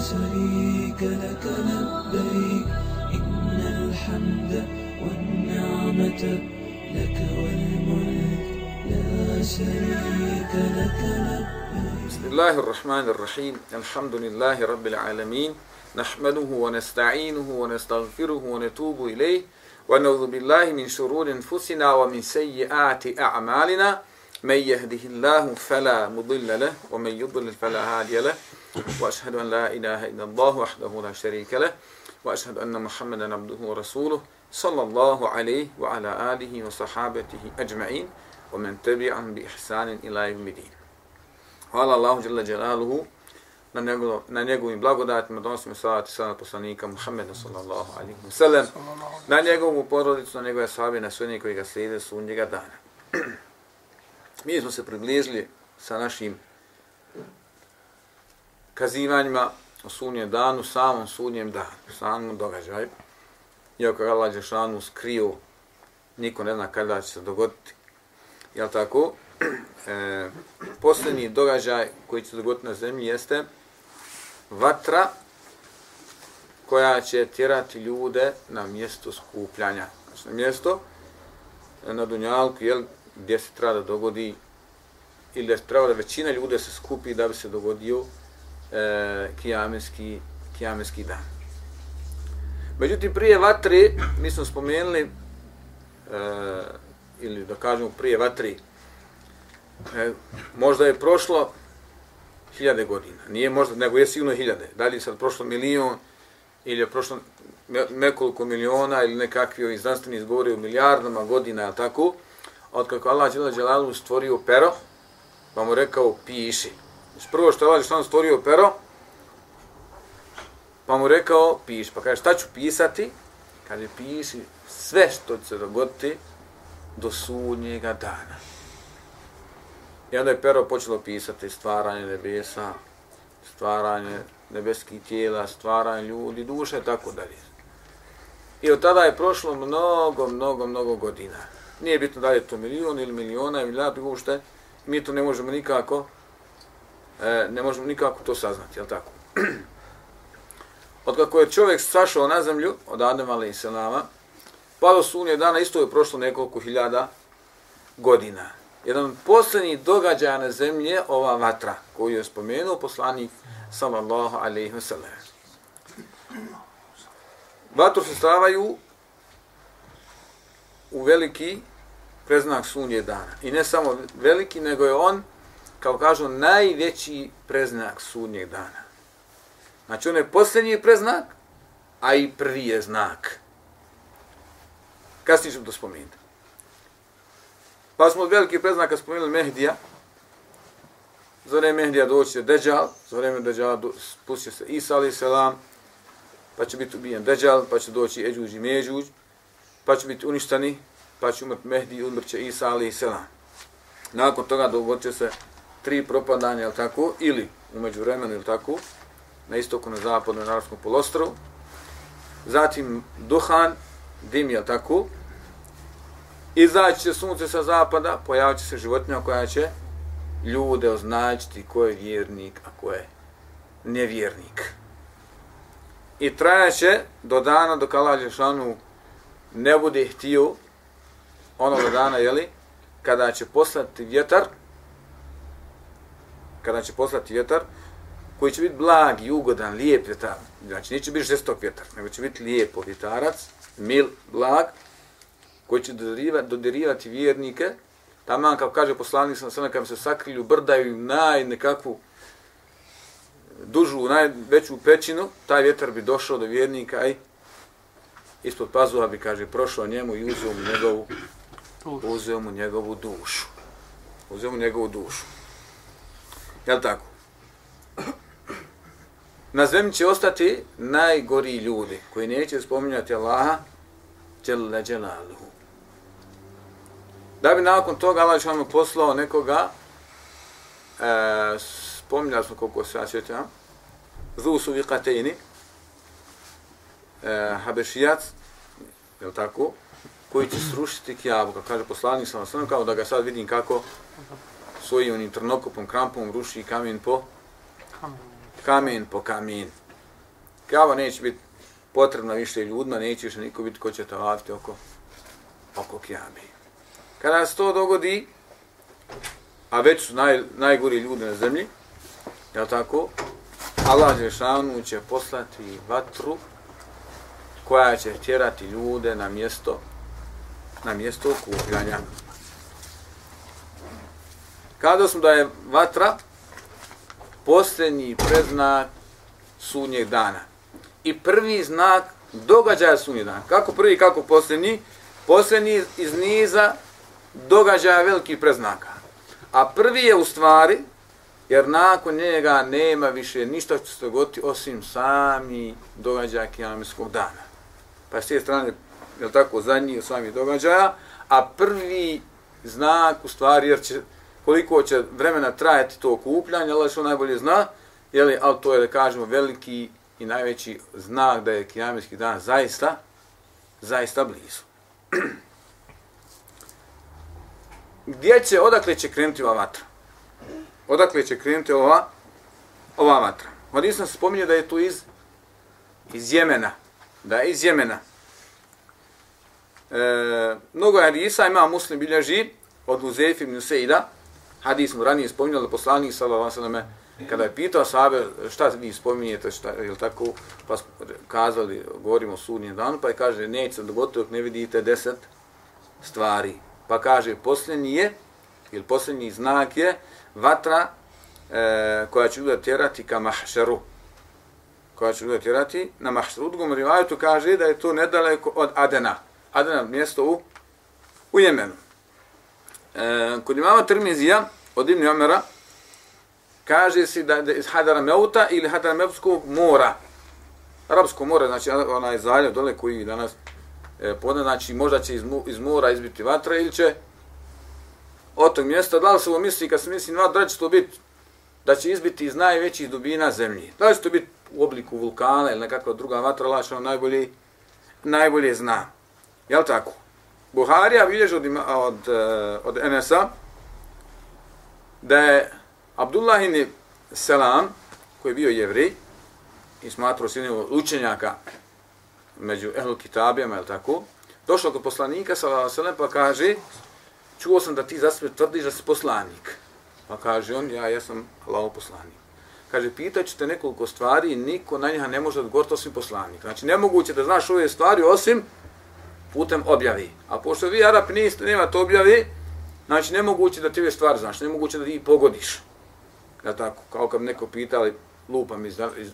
شريك لك لبيك إن الحمد والنعمة لك والملك. لا شريك لك لبيك. بسم الله الرحمن الرحيم. الحمد لله رب العالمين. نحمده ونستعينه ونستغفره ونتوب إليه. ونعوذ بالله من شرور أنفسنا ومن سيئات أعمالنا. من يهده الله فلا مضل له ومن يضلل فلا هادي له. وأشهد أن لا إله إلا الله وحده لا شريك له وأشهد أن محمدا عبده ورسوله صلى الله عليه وعلى آله وصحابته أجمعين ومن تبعهم بإحسان إلى يوم الدين قال الله جل جلاله na njegovim, na njegovim blagodatima donosimo salat i salat poslanika Muhammeda sallallahu alaihi wa sallam, na njegovu porodicu, na njegove sahabe, na sve koji ga slijede su njega dana. Mi smo se približili sa našim kazivanjima o sunnjem danu, samom sunnjem danu, samom događaju. Iako je Allah Đešanu skrio, niko ne zna kada će se dogoditi. Jel tako? E, posljednji događaj koji će se dogoditi na zemlji jeste vatra koja će tjerati ljude na mjesto skupljanja. Znači na mjesto e, na Dunjalku, jel, gdje se treba da dogodi ili da treba da većina ljude se skupi da bi se dogodio e, kijameski, kijameski dan. Međutim, prije vatri, mi smo spomenuli, e, ili da kažemo prije vatri, e, možda je prošlo hiljade godina. Nije možda, nego je sigurno hiljade. Da li je sad prošlo milion, ili je prošlo nekoliko miliona, ili nekakvi ovi znanstveni izgovori o milijardama godina, ali tako, od kako Allah Đela Đelalu stvorio pero, pa mu rekao piši. Znači prvo što je Allah Žešanu stvorio pero, pa mu rekao piši. Pa kaže šta ću pisati? Kaže piši sve što će se dogoditi do sudnjega dana. I onda je pero počelo pisati stvaranje nebesa, stvaranje nebeskih tijela, stvaranje ljudi, duše, tako dalje. I od tada je prošlo mnogo, mnogo, mnogo godina. Nije bitno da li je to milion ili miliona ili milijard ušte, mi to ne možemo nikako, e, ne možemo nikako to saznati, je tako? Od kako je čovjek sašao na zemlju, od Adama ali i Selama, pa do sunje dana isto je prošlo nekoliko hiljada godina. Jedan od posljednjih događaja na zemlji je ova vatra koju je spomenuo poslanik sallallahu alaihi wa sallam. Vatru se stavaju u veliki preznak sunje dana. I ne samo veliki, nego je on, kao kažu, najveći preznak sudnjeg dana. Znači, on je posljednji preznak, a i prvi je znak. Kasnije ćemo to spomenuti. Pa smo od velikih preznaka spomenuli Mehdija. Za vreme Mehdija doći će Deđal, za vreme Deđala spustit se Isa alaih selam, pa će biti ubijen Deđal, pa će doći Eđuđ i Međuđ, pa će biti uništani, pa će umrti Mehdi i umrt će Isa alaih selam. Nakon toga dogodit će se tri propadanja, ili tako, ili umeđu vremenu, ili tako, na istoku, na zapadu, na Arabskom polostrovu. Zatim Duhan, dim, ili tako, izaći će sunce sa zapada, pojavit će se životinja koja će ljude označiti ko je vjernik, a ko je nevjernik. I trajaće do dana dok Allah Žešanu ne bude htio onoga dana, jeli, kada će poslati vjetar, kada će poslati vjetar, koji će biti blag i ugodan, lijep vjetar, znači neće biti žestok vjetar, nego će biti lijepo vjetarac, mil, blag, koji će dodirivati, dodirivati vjernike, tamo kao kaže poslanik sam sve kada se sakrili u brdaju naj nekakvu dužu, najveću pećinu, taj vjetar bi došao do vjernika i ispod pazuha bi, kaže, prošao njemu i uzeo mu njegovu, uzeo mu njegovu dušu. Uzeo mu njegovu dušu. Jel tako? Na zemlji će ostati najgori ljudi koji neće spominjati Allaha Đelle Đelaluhu. Da bi nakon toga Allah šalno poslao nekoga, e, spominjali smo koliko se ja sjećam, Zu su vikatejni, e, Habešijac, je tako, koji će srušiti Kjavu, kaže poslanik sam sam ono kao da ga sad vidim kako svojim onim trnokopom, krampom ruši kamen po kamen po kamen. Kjava neće biti potrebna više ljudima, neće više niko biti ko će tavafiti oko, oko kjabe. Kada se to dogodi, a već su naj, najgori ljudi na zemlji, je tako? Allah Žešanu će poslati vatru koja će tjerati ljude na mjesto na mjesto okupljanja. Kada smo da je vatra posljednji preznak sunnjeg dana. I prvi znak događaja sunnjeg dana. Kako prvi, kako posljednji? Posljednji iz niza događaja velikih preznaka. A prvi je u stvari, jer nakon njega nema više ništa što se dogoditi osim sami događaja kijameskog dana. Pa s te strane, je tako, zadnji od sami događaja, a prvi znak u stvari, jer će, koliko će vremena trajati to okupljanje, ali što najbolje zna, jeli, ali to je, da kažemo, veliki i najveći znak da je kijamijski dan zaista, zaista blizu. Gdje će, odakle će krenuti ova vatra? Odakle će krenuti ova, ova vatra? Ovdje se spominio da je to iz, iz Jemena. Da je iz Jemena. E, mnogo hadisa ima muslim bilježi od Uzefi ibn Sejda. Hadis mu ranije spominjali poslanik sallallahu alejhi ve kada je pitao sahabe šta vi spominjete, šta, je tako, pa kazali, govorimo o sudnjem danu, pa je kaže, neće se dogoditi dok ne vidite deset stvari. Pa kaže, posljednji je, ili posljednji znak je, vatra e, koja će ljuda tjerati ka mahšeru. Koja će ljuda tjerati na mahšeru. U drugom rivajetu kaže da je to nedaleko od Adena. Adena mjesto u, u Jemenu. E, kod imama Tirmizija, od Ibn Omera, kaže se da, da iz Hadara Meuta ili Hadara Meutskog mora. Arabsko more, znači onaj zaljev dole koji danas e, podne, znači možda će iz, iz mora izbiti vatra ili će od tog mjesta, da li se ovo misli, kad se misli na da će to biti, da će izbiti iz najvećih dubina zemlje. Da će to biti u obliku vulkana ili nekakva druga vatra, Allah što ono najbolje, najbolje zna. Jel tako? Buharija bilježi od, od, eh, od Enesa da je Abdullah ibn Selam, koji je bio jevrej i smatrao se učenjaka među ehlu kitabijama, je tako, došao kod poslanika, sallam, pa kaže, čuo sam da ti za sebe tvrdiš da si poslanik. Pa kaže on, ja jesam Allahov poslanik. Kaže, pitat te nekoliko stvari i niko na njega ne može odgovoriti osim poslanik. Znači, nemoguće da znaš ove stvari osim putem objavi. A pošto vi, Arap, niste, nema to objavi, znači, nemoguće da ti ove stvari znaš, nemoguće da ti pogodiš. Ja tako, kao kad neko pitali, lupam iz, iz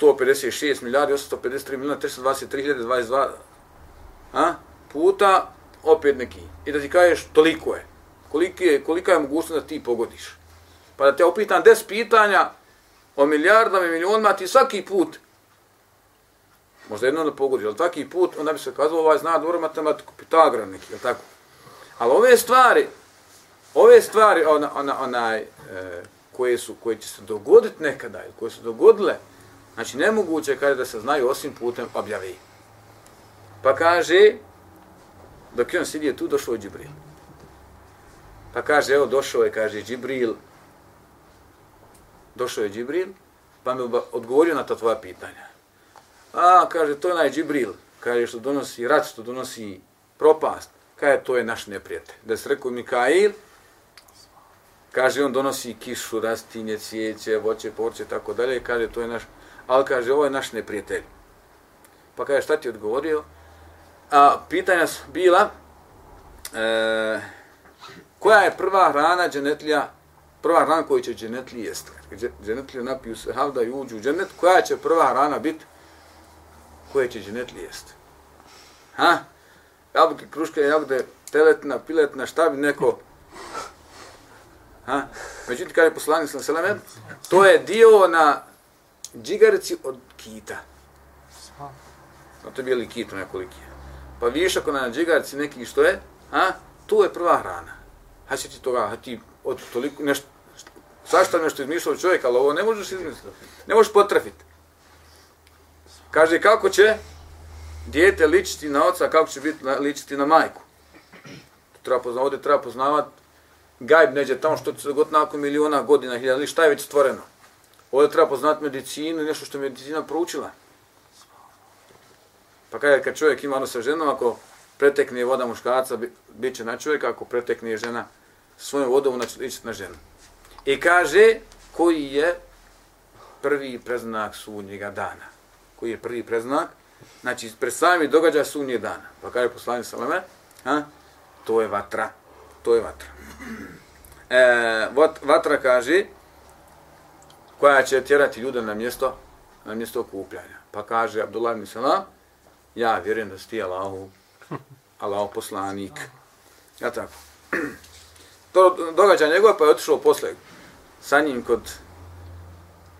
156 milijardi, 853 milijuna, 323.022 a, puta, opet neki. I da ti kažeš, toliko je. Koliki je, kolika je mogućnost da ti pogodiš? Pa da te opitam 10 pitanja o milijardama i milionima, ti svaki put, možda jedno da pogodiš, ali taki put, onda bi se kazalo, ovaj zna dobro matematiku, Pitagora neki, je tako? Ali ove stvari, ove stvari, ona, ona, onaj, e, koje, su, koje će se dogoditi nekada, ili koje su dogodile, znači nemoguće je kada da se znaju osim putem objavi. Pa kaže, dok je on sidio tu, došao je Džibril. Pa kaže, evo, došao je, kaže, Džibril, došao je Džibril, pa mi odgovorio na ta tvoja pitanja. A, kaže, to je onaj Džibril, kaže, što donosi rat, što donosi propast, kaže, to je naš neprijatelj. Da se rekao Mikail, Kaže, on donosi kišu, rastinje, cvijeće, voće, porće, tako dalje. Kaže, to je naš, ali kaže, ovo je naš neprijatelj. Pa kaže, šta ti odgovorio? A, pitanja su bila, e, koja je prva hrana dženetlija, prva hrana koju će dženetli jest? Dženetlija napiju se havda i uđu u dženet, koja će prva hrana biti? Koje će dženetli jest? Ha? Jabuke, kruške, jagode, teletna, piletna, šta bi neko Ha? Međutim, kada je poslanik sa seleme, to je dio na džigarici od kita. No, to je bili kit nekoliki. Pa vidiš ako na džigarici neki što je, ha? to je prva hrana. Ha će ti toga, ha ti od toliko, nešto, sašta nešto izmišljao čovjek, ali ovo ne možeš izmisliti. Ne možeš potrafiti. Kaže, kako će dijete ličiti na oca, kako će biti ličiti na majku. Treba poznavati, ovdje treba poznavati gajb neđe tamo što se god nakon miliona godina, hiljada, ili šta je već stvoreno. Ovdje treba poznati medicinu i nešto što je medicina proučila. Pa kada kad čovjek ima ono sa ženom, ako pretekne voda muškarca, bit će na čovjeka, ako pretekne žena svojom vodom, ona će ići na ženu. I kaže, koji je prvi preznak sudnjega dana? Koji je prvi preznak? Znači, pred sami događa sunnje dana. Pa kaže poslanik Saleme, ha? to je vatra. To je vatra. E, vatra kaže, koja će tjerati ljude na mjesto, na mjesto okupljanja. Pa kaže Abdullah ibn Salam, ja vjerujem da si ti Allahu, Allahu poslanik. Ja tako. To događa njegova, pa je otišao posle sa njim kod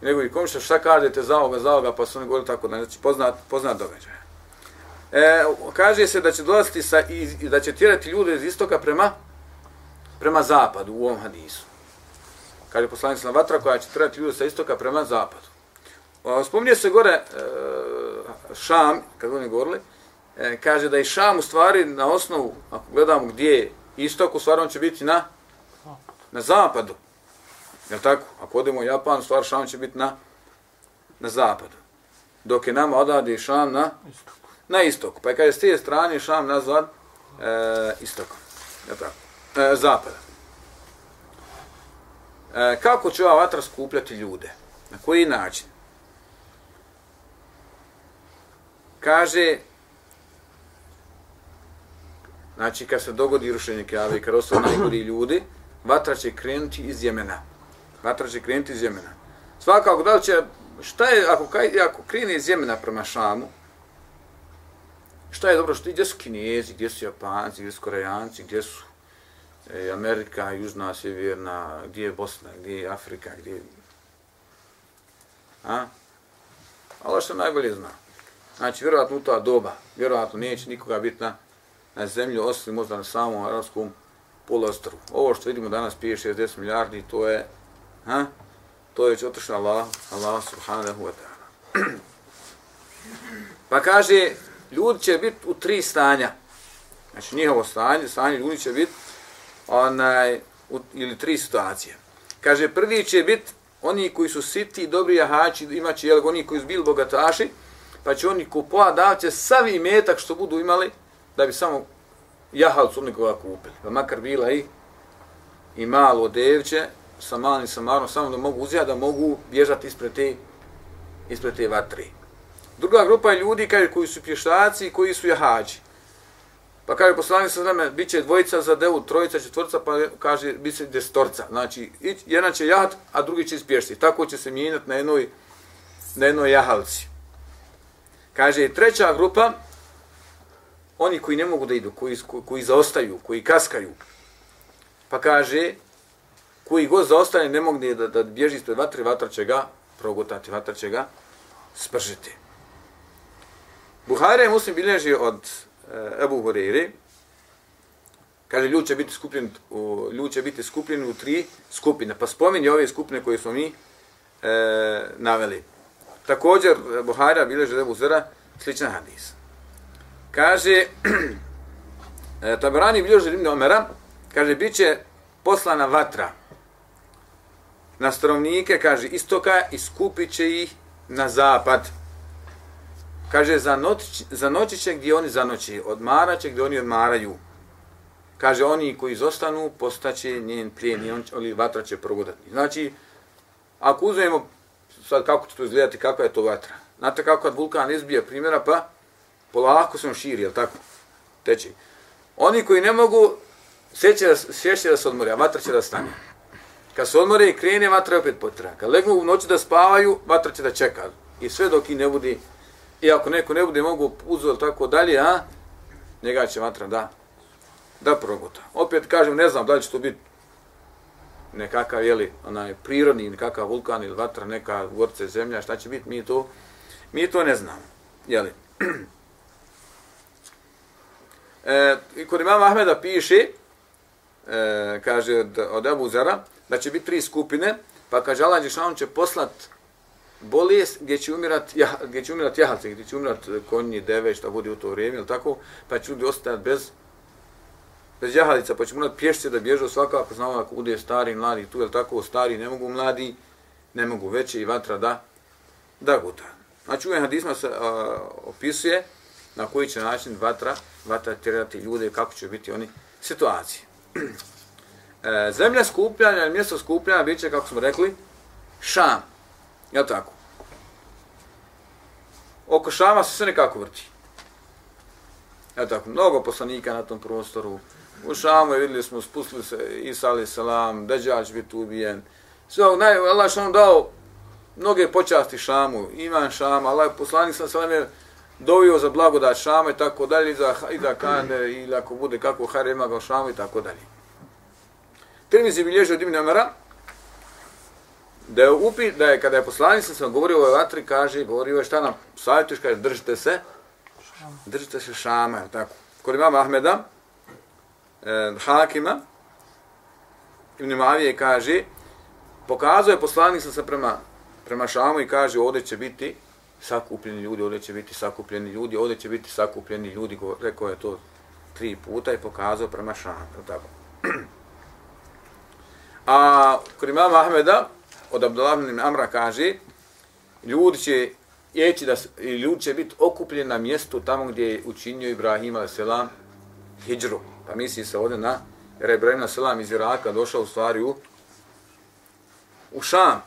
njegovih komšija, šta kažete za ovoga, za ovoga, pa su oni govorili tako, da znači poznat, poznat događaj. E, kaže se da će dolaziti sa, i, da će tjerati ljude iz istoka prema, prema zapadu u ovom hadisu. Kaže poslanik na vatra koja će tjerati ljude sa istoka prema zapadu. Spominje se gore e, Šam, kako oni govorili, e, kaže da je Šam u stvari na osnovu, ako gledamo gdje je istok, u stvari on će biti na, na zapadu. Jel tako? Ako odemo u Japan, stvar Šam će biti na, na zapadu. Dok je nama odadi Šam na istok. Na istok. Pa je kaže s tije strane Šam nazvan e, istokom. Jel tako? E, zapada. E, kako će ova vatra skupljati ljude? Na koji način? Kaže, znači kad se dogodi rušenje Kjave i kad ostaju najgori ljudi, vatra će krenuti iz Jemena. Vatra će krenuti iz Jemena. Svakako, da će, šta je, ako, kaj, ako krene iz Jemena prema Šamu, šta je dobro, što gdje su Kinezi, gdje su Japanci, gdje su Korejanci, gdje su e, Amerika, Južna, Sjeverna, gdje je Bosna, gdje je Afrika, gdje je... A? Ali što najbolje zna. Znači, vjerovatno u ta doba, vjerovatno neće nikoga biti na, na zemlju, osim možda na samom arabskom polostru. Ovo što vidimo danas, pije 60 milijardi, to je, ha? to je već otišao Allah, Allah subhanahu wa ta'ala. pa kaže, ljudi će biti u tri stanja. Znači, njihovo stanje, stanje ljudi će biti onaj, u, ili tri situacije. Kaže, prvi će biti oni koji su siti, dobri jahači, imaće, jel, oni koji su bili bogataši, pa će oni kupova davat će savi metak što budu imali da bi samo jahalcu nekoga kupili. Pa makar bila i, i malo devće sa malim samarom, samo da mogu uzijati, da mogu bježati ispred te, ispred te vatri. Druga grupa je ljudi kaže, koji su pješaci i koji su jahađi. Pa kaže poslanik sa vreme, bit će dvojica za devu, trojica, četvrca, pa kaže, bit će destorca. Znači, jedan će jahat, a drugi će ispješiti. Tako će se mijenjati na jednoj, na jednoj jahalci. Kaže, treća grupa, oni koji ne mogu da idu, koji, koji zaostaju, koji kaskaju. Pa kaže, koji god zaostane, ne mogu da, da bježi ispred vatre, vatra će ga progutati, vatra će ga spržiti. Buhari je muslim bilježi od e, Ebu Horeire, kaže, ljud će biti skupljen, u, ljud će biti skupljen u tri skupine. Pa spominje ove skupine koje smo mi e, naveli. Također, eh, Buhara bileže Ebu Zera, sličan hadis. Kaže, e, Tabarani bilježi Ibn Omera, kaže, bit će poslana vatra na stanovnike, kaže, istoka i skupit će ih na zapad. Kaže, za, noć, za noći će gdje oni zanoći, odmarat će gdje oni odmaraju. Kaže, oni koji izostanu, postaće njen plijen i on, ali vatra će progodati. Znači, ako uzmemo sad kako će to izgledati, kakva je to vatra. Znate kako kad vulkan izbije primjera, pa polako se on širi, jel tako? Teče. Oni koji ne mogu, sjeće da, sjeće da se odmori, a vatra će da stane. Kad se odmore i krene, vatra opet potra. Kad legnu u noći da spavaju, vatra će da čeka. I sve dok i ne bude, i ako neko ne bude mogu uzu tako dalje, a, njega će vatra da, da progota. Opet kažem, ne znam da li će to biti nekakav, jeli, onaj prirodni, nekakav vulkan ili vatra, neka gorce zemlja, šta će biti, mi to, mi to ne znamo, jeli. E, I kod imama Ahmeda piše, e, kaže od, od Abu Zara, da će biti tri skupine, pa kaže Allah Đešan će poslat bolest gdje će umirat, ja, gdje će umirat jahalce, gdje će umirat konji, deve, šta bude u to vrijeme, ili tako, pa će ljudi ostajat bez bez jahalica, pa će morat pješce da bježu svakako, znamo ako bude stari, mladi, tu je tako, stari ne mogu mladi ne mogu veće i vatra da, da guta. Znači, u hadisma se a, opisuje na koji će način vatra, vatra tjerati ljude, kako će biti oni situacije. E, zemlja skupljanja, mjesto skupljanja, bit će, kako smo rekli, Šam. Je tako? Oko Šama se sve nekako vrti. Je tako? Mnogo poslanika na tom prostoru. U Šamu je vidjeli smo, spustili se Isa alaih salam, Deđač biti ubijen. Sve ovo, naj, Allah što nam dao mnoge počasti Šamu, iman Šama, Allah poslanik sam sve dovio za blagodat Šama i tako dalje, i za i za Kane, ili ako bude kako harima ga Šamu i tako dalje. Tirmizi bilježi od Ibn Amara, da je upi, da je kada je poslanik sam govorio o ovoj vatri, kaže, govorio je šta nam savjetuješ, kaže, držite se, držite se Šama, tako. Kod imama Ahmeda, eh, Hakima, Ibn Mavije kaže, pokazuje poslanik sam se prema, prema Šamu i kaže, ovdje će biti sakupljeni ljudi, ovdje će biti sakupljeni ljudi, ovdje će biti sakupljeni ljudi, rekao je to tri puta i pokazao prema Šamu, tako. A kod imama Ahmeda, od Abdullah ibn Amra kaže, ljudi će jeći da i ljudi će biti okupljeni na mjestu tamo gdje je učinio Ibrahim a.s. hijđru. Pa misli se ovdje na, jer je Ibrahim a.s. iz Iraka došao u stvari u, u Šam,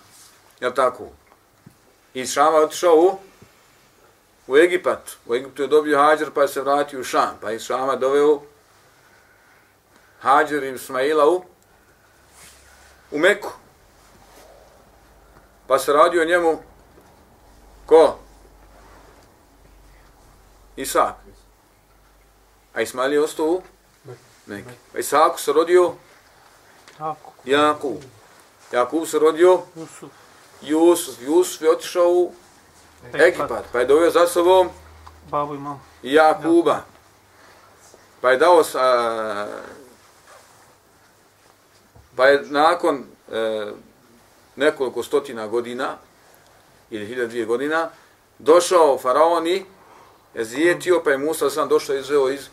jel tako? Iz Šama otišao u, u Egipat. U Egiptu je dobio hađer pa je se vratio u Šam. Pa iz Šama doveo hađer i Ismaila u, u Meku. Pa se radio njemu ko? Isak. A Ismail je ostao u Meku. Pa Isaku se rodio Jakub. Jakub se rodio Jusuf. Jusuf. Jusuf je otišao u Egipat. Pa je doveo za sobom Babu i mamu. Jakuba. Pa je dao sa, pa je nakon e, nekoliko stotina godina ili hiljada dvije godina došao faraon i zjetio zijetio, pa je Musa sam došao i izveo iz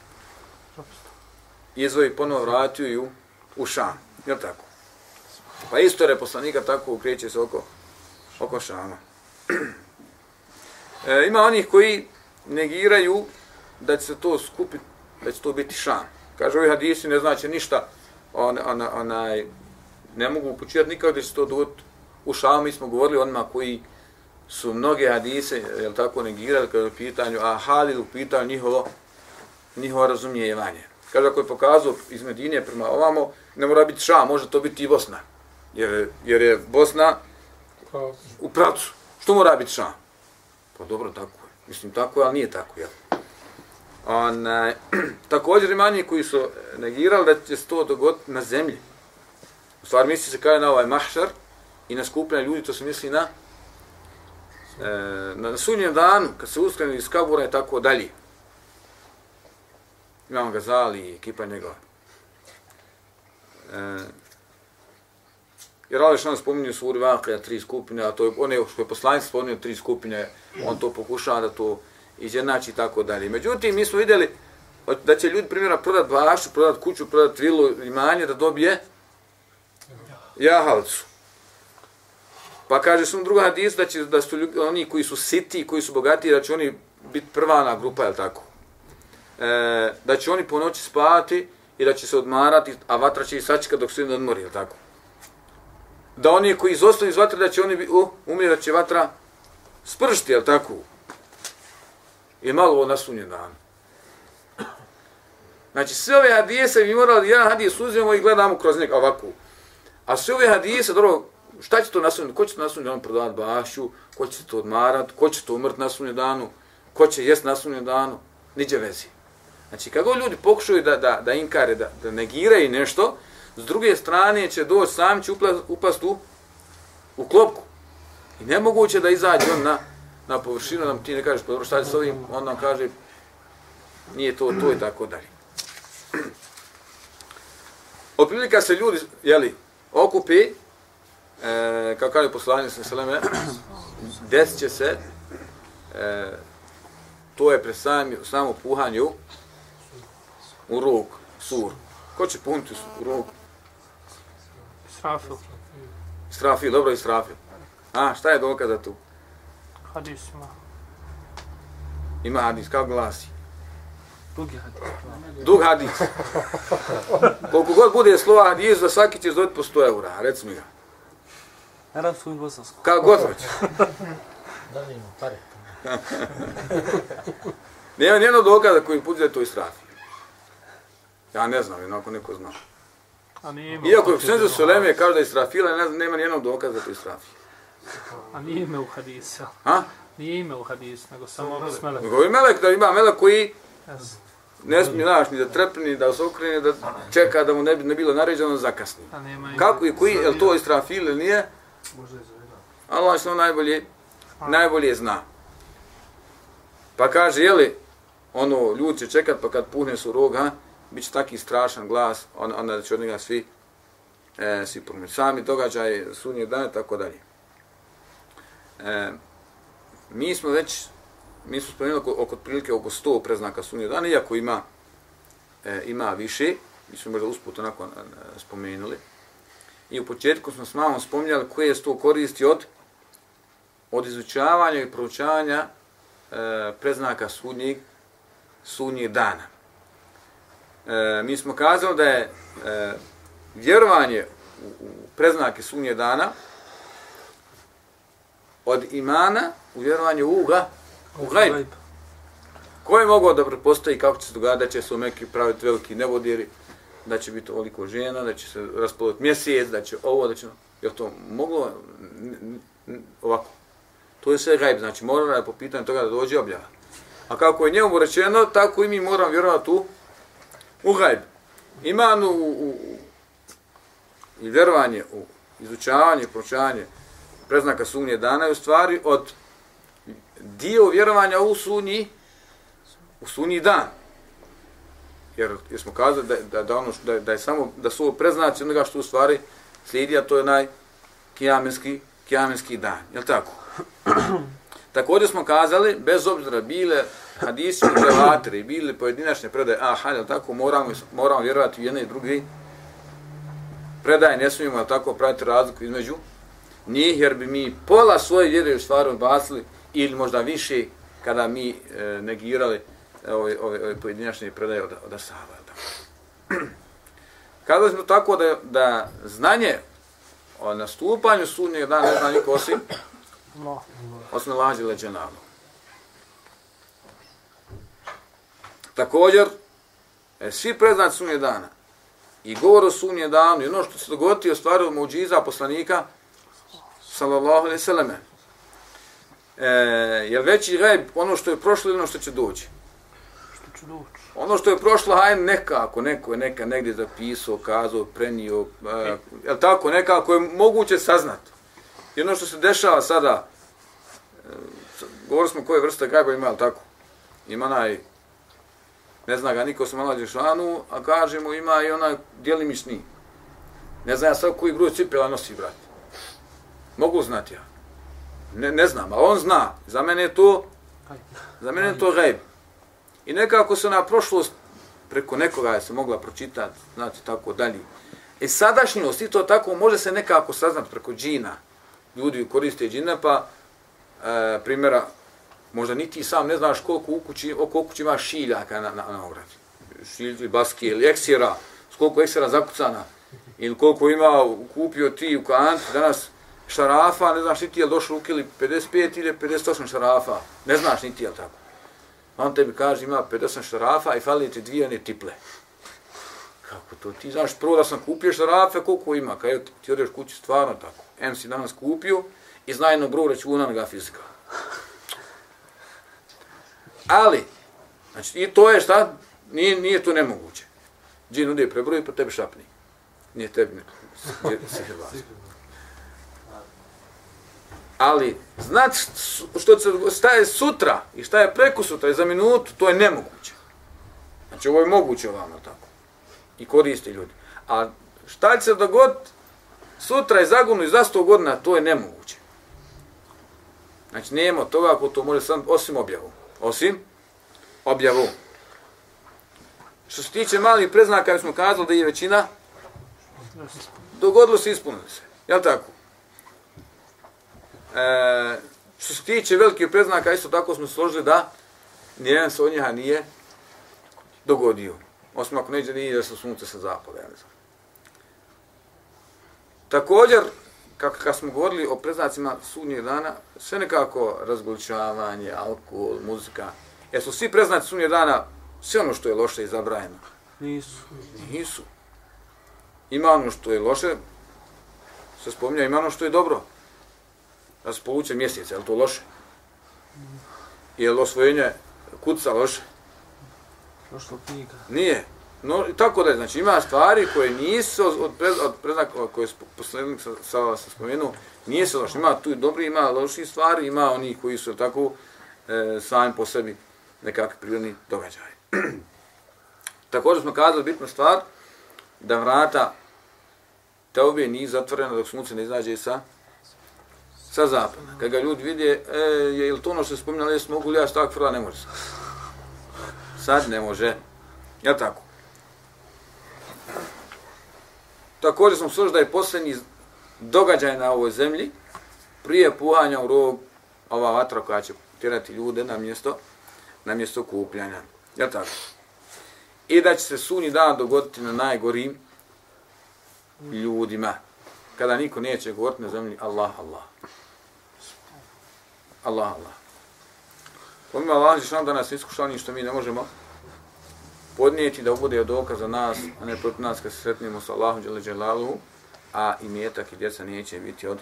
izveo i ponovo vratio ju u Šam. Jel tako? Pa isto poslanika tako ukreće se oko, oko Šama. E, ima onih koji negiraju da će se to skupiti, da će to biti Šam. Kaže, ovi hadisi ne znači ništa, on, on, onaj, ne mogu upućivati nikako da će to dogoditi u Šamu. Mi smo govorili onima koji su mnoge hadise, jel tako, negirali kada je u pitanju, a Halil u pitanju njihovo, njihovo razumijevanje. Kaže, ako je pokazao iz Medine prema ovamo, ne mora biti Šam, može to biti i Bosna. Jer, jer je Bosna u pravcu. Što mora biti Šam? Pa dobro, tako je. Mislim, tako je, ali nije tako, jel? On, također ima njih koji su negirali da će se to dogoditi na zemlji. U stvari misli se kada na ovaj mahšar i na skupljanje ljudi, to se misli na e, na, sunnjem danu, kad se uskreni iz kabura i tako dalje. Imamo ga zali i ekipa njegova. E, jer Ali što nam spominju suri Vakija tri skupine, a to je one što je poslanic spominio tri skupine, on to pokušava da to izjednači i tako dalje. Međutim, mi smo vidjeli da će ljudi primjera prodat bašu, prodat kuću, prodat vilu, imanje, da dobije jahalcu. Pa kaže su druga hadis da će da su ljudi, oni koji su siti, koji su bogati, da će oni biti prvana grupa, je tako? E, da će oni po noći spavati i da će se odmarati, a vatra će ih sačekati dok se ne odmori, je tako? Da oni koji izostaju iz vatre, da će oni uh, umjeti, da će vatra spršti, je tako? I malo na nasunje dan. Znači, sve ove hadise mi morali, jedan hadis uzmemo i gledamo kroz nek ovako. A sve ove hadise, dobro, šta će to na nasunje, ko će to nasunje danu prodavati bašu, ko će to odmarat, ko će to umrt nasunje danu, ko će jest na nasunje danu, niđe vezi. Znači, kako ljudi pokušaju da, da, da inkare, da, da negiraju nešto, s druge strane će doći, sam će upast u, u klopku. I nemoguće da izađe on na, na površinu, da ti ne kažeš, pa dobro, šta je s ovim, on nam kaže, nije to, to i tako dalje. Otprilika se ljudi, jeli, okupi, e, kao kaže poslanje sa Seleme, desit će se, e, to je pre sami, samo puhanju u ruk, sur. Ko će puniti u ruk? Srafil. Strafil, dobro je strafil. A, šta je dokaz za tu? Hadis ima. Hadis, kako glasi? Drugi hadis. Dug hadis. Koliko god bude slova hadis, za svaki ćeš dobiti po 100 eura, reci mi ga. Arabsku i bosansku. Kako god hoće. Da li ima pare? Nema nijednog dokaza koji put da je to israfio. Ja ne znam, jednako neko zna. A nije imao Iako je Suleme hadis. kaže da je israfila, ne znam, nema nijednog dokaza da je to israfio. A nije ime u hadisu. Ha? Nije ime u hadisu, nego samo bismele. Govori melek da ima melek koji Yes. ne smije, znaš, ni da trepne, ni da se okrene, da čeka da mu ne bi ne bilo naređeno zakasni. A nema ime. Kako i koji, je li to israfil ili nije? Možda je zaveda. Allah što najbolje, najbolje zna. Pa kaže, jeli, ono, ljudi će čekat, pa kad puhne su rog, ha, bit će taki strašan glas, on, onda će od njega svi, e, svi promeni. Sami događaj, sunnje dane, tako dalje. E, mi smo već, mi smo spomenuli oko, oko prilike oko 100 preznaka sunnje dana, iako ima, e, ima više, mi smo možda usput onako e, spomenuli. I u početku smo s mamom spominjali koje je to koristi od od izučavanja i proučavanja e, preznaka sudnjeg, sudnjeg dana. E, mi smo kazali da je e, vjerovanje u, u preznake sudnjeg dana od imana u vjerovanje u ga, u gajb. Ko je mogao da prepostavi kako će se dogadati, da će se u Mekki praviti veliki nevodjeri, da će biti ovoliko žena, da će se raspoliti mjesec, da će ovo, da će... Je to moglo ovako? To je sve gajb, znači mora je po pitanju toga da dođe objava. A kako je njemu rečeno, tako i mi moramo vjerovati u, u gajb. Iman u, u, u, i vjerovanje u izučavanje, proučavanje preznaka sumnje dana je u stvari od dio vjerovanja u sunji, u sunji dan. Jer, jer smo kazali da, da, da, ono, da, da je samo, da su ovo preznaci onoga što u stvari slijedi, a to je naj kijamenski, kijamenski dan. Je li tako? Također smo kazali, bez obzira bile hadisi ili prevatri, bili pojedinačne predaje, aha, je tako, moramo, moramo vjerovati u jedne i druge predaje, ne smijemo tako praviti razliku između njih, jer bi mi pola svoje vjere u stvari odbacili, ili možda više kada mi e, negirali e, ove, ove, ove pojedinačne predaje od, od Asaba. Kada smo tako da, da znanje o nastupanju sudnjeg dana ne zna niko osim, osim lađe leđenalo. Također, e, svi preznaci sudnjeg dana i govor o sudnjem danu i ono što se dogoditi o stvari od muđiza poslanika, sallallahu alaihi sallame, e, je veći gajb ono što je prošlo ili ono što će doći? Što ću doći? Ono što je prošlo, hajde nekako, neko je neka negdje zapisao, kazao, prenio, e, je tako, nekako je moguće saznati. I ono što se dešava sada, e, govorili smo koje vrste gajba ima, je tako? Ima onaj, ne zna ga niko se malo Đešanu, a kažemo ima i onaj djelimični. Ne znam ja sad koji broj cipela nosi, brat. Mogu znati ja. Ne, ne znam, ali on zna. Za mene je to, za mene je to gajb. I nekako se na prošlost preko nekoga je se mogla pročitati, znate, tako dalje. E sadašnjost, i to tako, može se nekako saznati preko džina. Ljudi koriste džina, pa, e, primjera, možda niti ti sam ne znaš koliko u kući, oko kući ima šiljaka na, na, na ogradi. Šiljki, baske ili eksira, koliko eksira zakucana, ili koliko ima kupio ti u kanti, danas šarafa, ne znaš niti je li došlo u kili 55 ili 58 šarafa, ne znaš niti je tako. On tebi kaže ima 58 šarafa i fali ti dvije one tiple. Kako to? Ti znaš prvo da sam kupio šarafe, koliko ima? Kad ti odeš kući stvarno tako. M si danas kupio i zna jedno broj računa na fizika. Ali, znači, i to je šta? Nije, nije to nemoguće. Džin ude prebroji pa tebe šapni. Nije tebi ne. Sihirbaz. Ali, znati što se šta je sutra i šta je preko sutra i za minutu, to je nemoguće. Znači, ovo je moguće ovamo tako. I koriste ljudi. A šta će se dogoditi sutra i zagonu i za sto godina, to je nemoguće. Znači, nema toga ako to može sam, osim objavu. Osim objavu. Što se tiče malih preznaka, mi smo kazali da je većina, dogodilo se, ispunilo se. Jel tako? E, što se tiče velikih preznaka, isto tako smo složili da nijedan se od njeha nije dogodio. Osim ako neđe nije da se sunce sa zapada, ja ne znam. Također, kako kad smo govorili o preznacima sudnjeg dana, sve nekako razgoličavanje, alkohol, muzika, jesu svi preznaci sudnjeg dana sve ono što je loše i zabrajeno? Nisu. Nisu. Ima ono što je loše, se spominja, ima ono što je dobro. Da se povuče mjesec, je li to loše? Je li osvojenje kuca loše? Prošlo knjiga. Nije. No, tako da je, znači ima stvari koje nisu od, prez, od preznaka koje je poslednik sa, sa, sa spomenuo, nije se loše. Ima tu i dobri, ima loši stvari, ima oni koji su tako e, sami po sebi nekakvi prirodni događaj. Također smo kazali bitna stvar, da vrata te obje nije zatvorena dok sunce ne izađe sa sa zapada. Kad ga ljudi vide, e, je li to ono što se spominjali, jesu mogu li ja stavak frla, ne može sad. Sad ne može. Ja tako? Također smo slušali da je posljednji događaj na ovoj zemlji, prije puhanja u rog, ova vatra koja će tjerati ljude na mjesto, na mjesto kupljanja. Ja tako? I da će se sunji dan dogoditi na najgorim ljudima. Kada niko neće govoriti na zemlji Allah, Allah. Allah, Allah. Pomimo Allah, što da nas iskušali što mi ne možemo podnijeti da bude dokaz za nas, a ne protiv nas kad se sretnimo sa Allahom dželle a i mjetak i djeca neće biti od,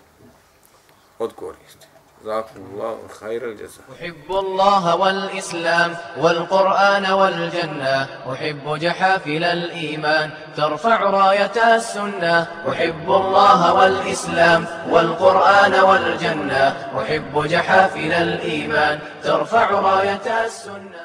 od koristi. جزاكم الله خير الجزاء. أحب الله والإسلام والقرآن والجنة أحب جحافل الإيمان ترفع راية السنة. أحب الله والإسلام والقرآن والجنة أحب جحافل الإيمان ترفع راية السنة.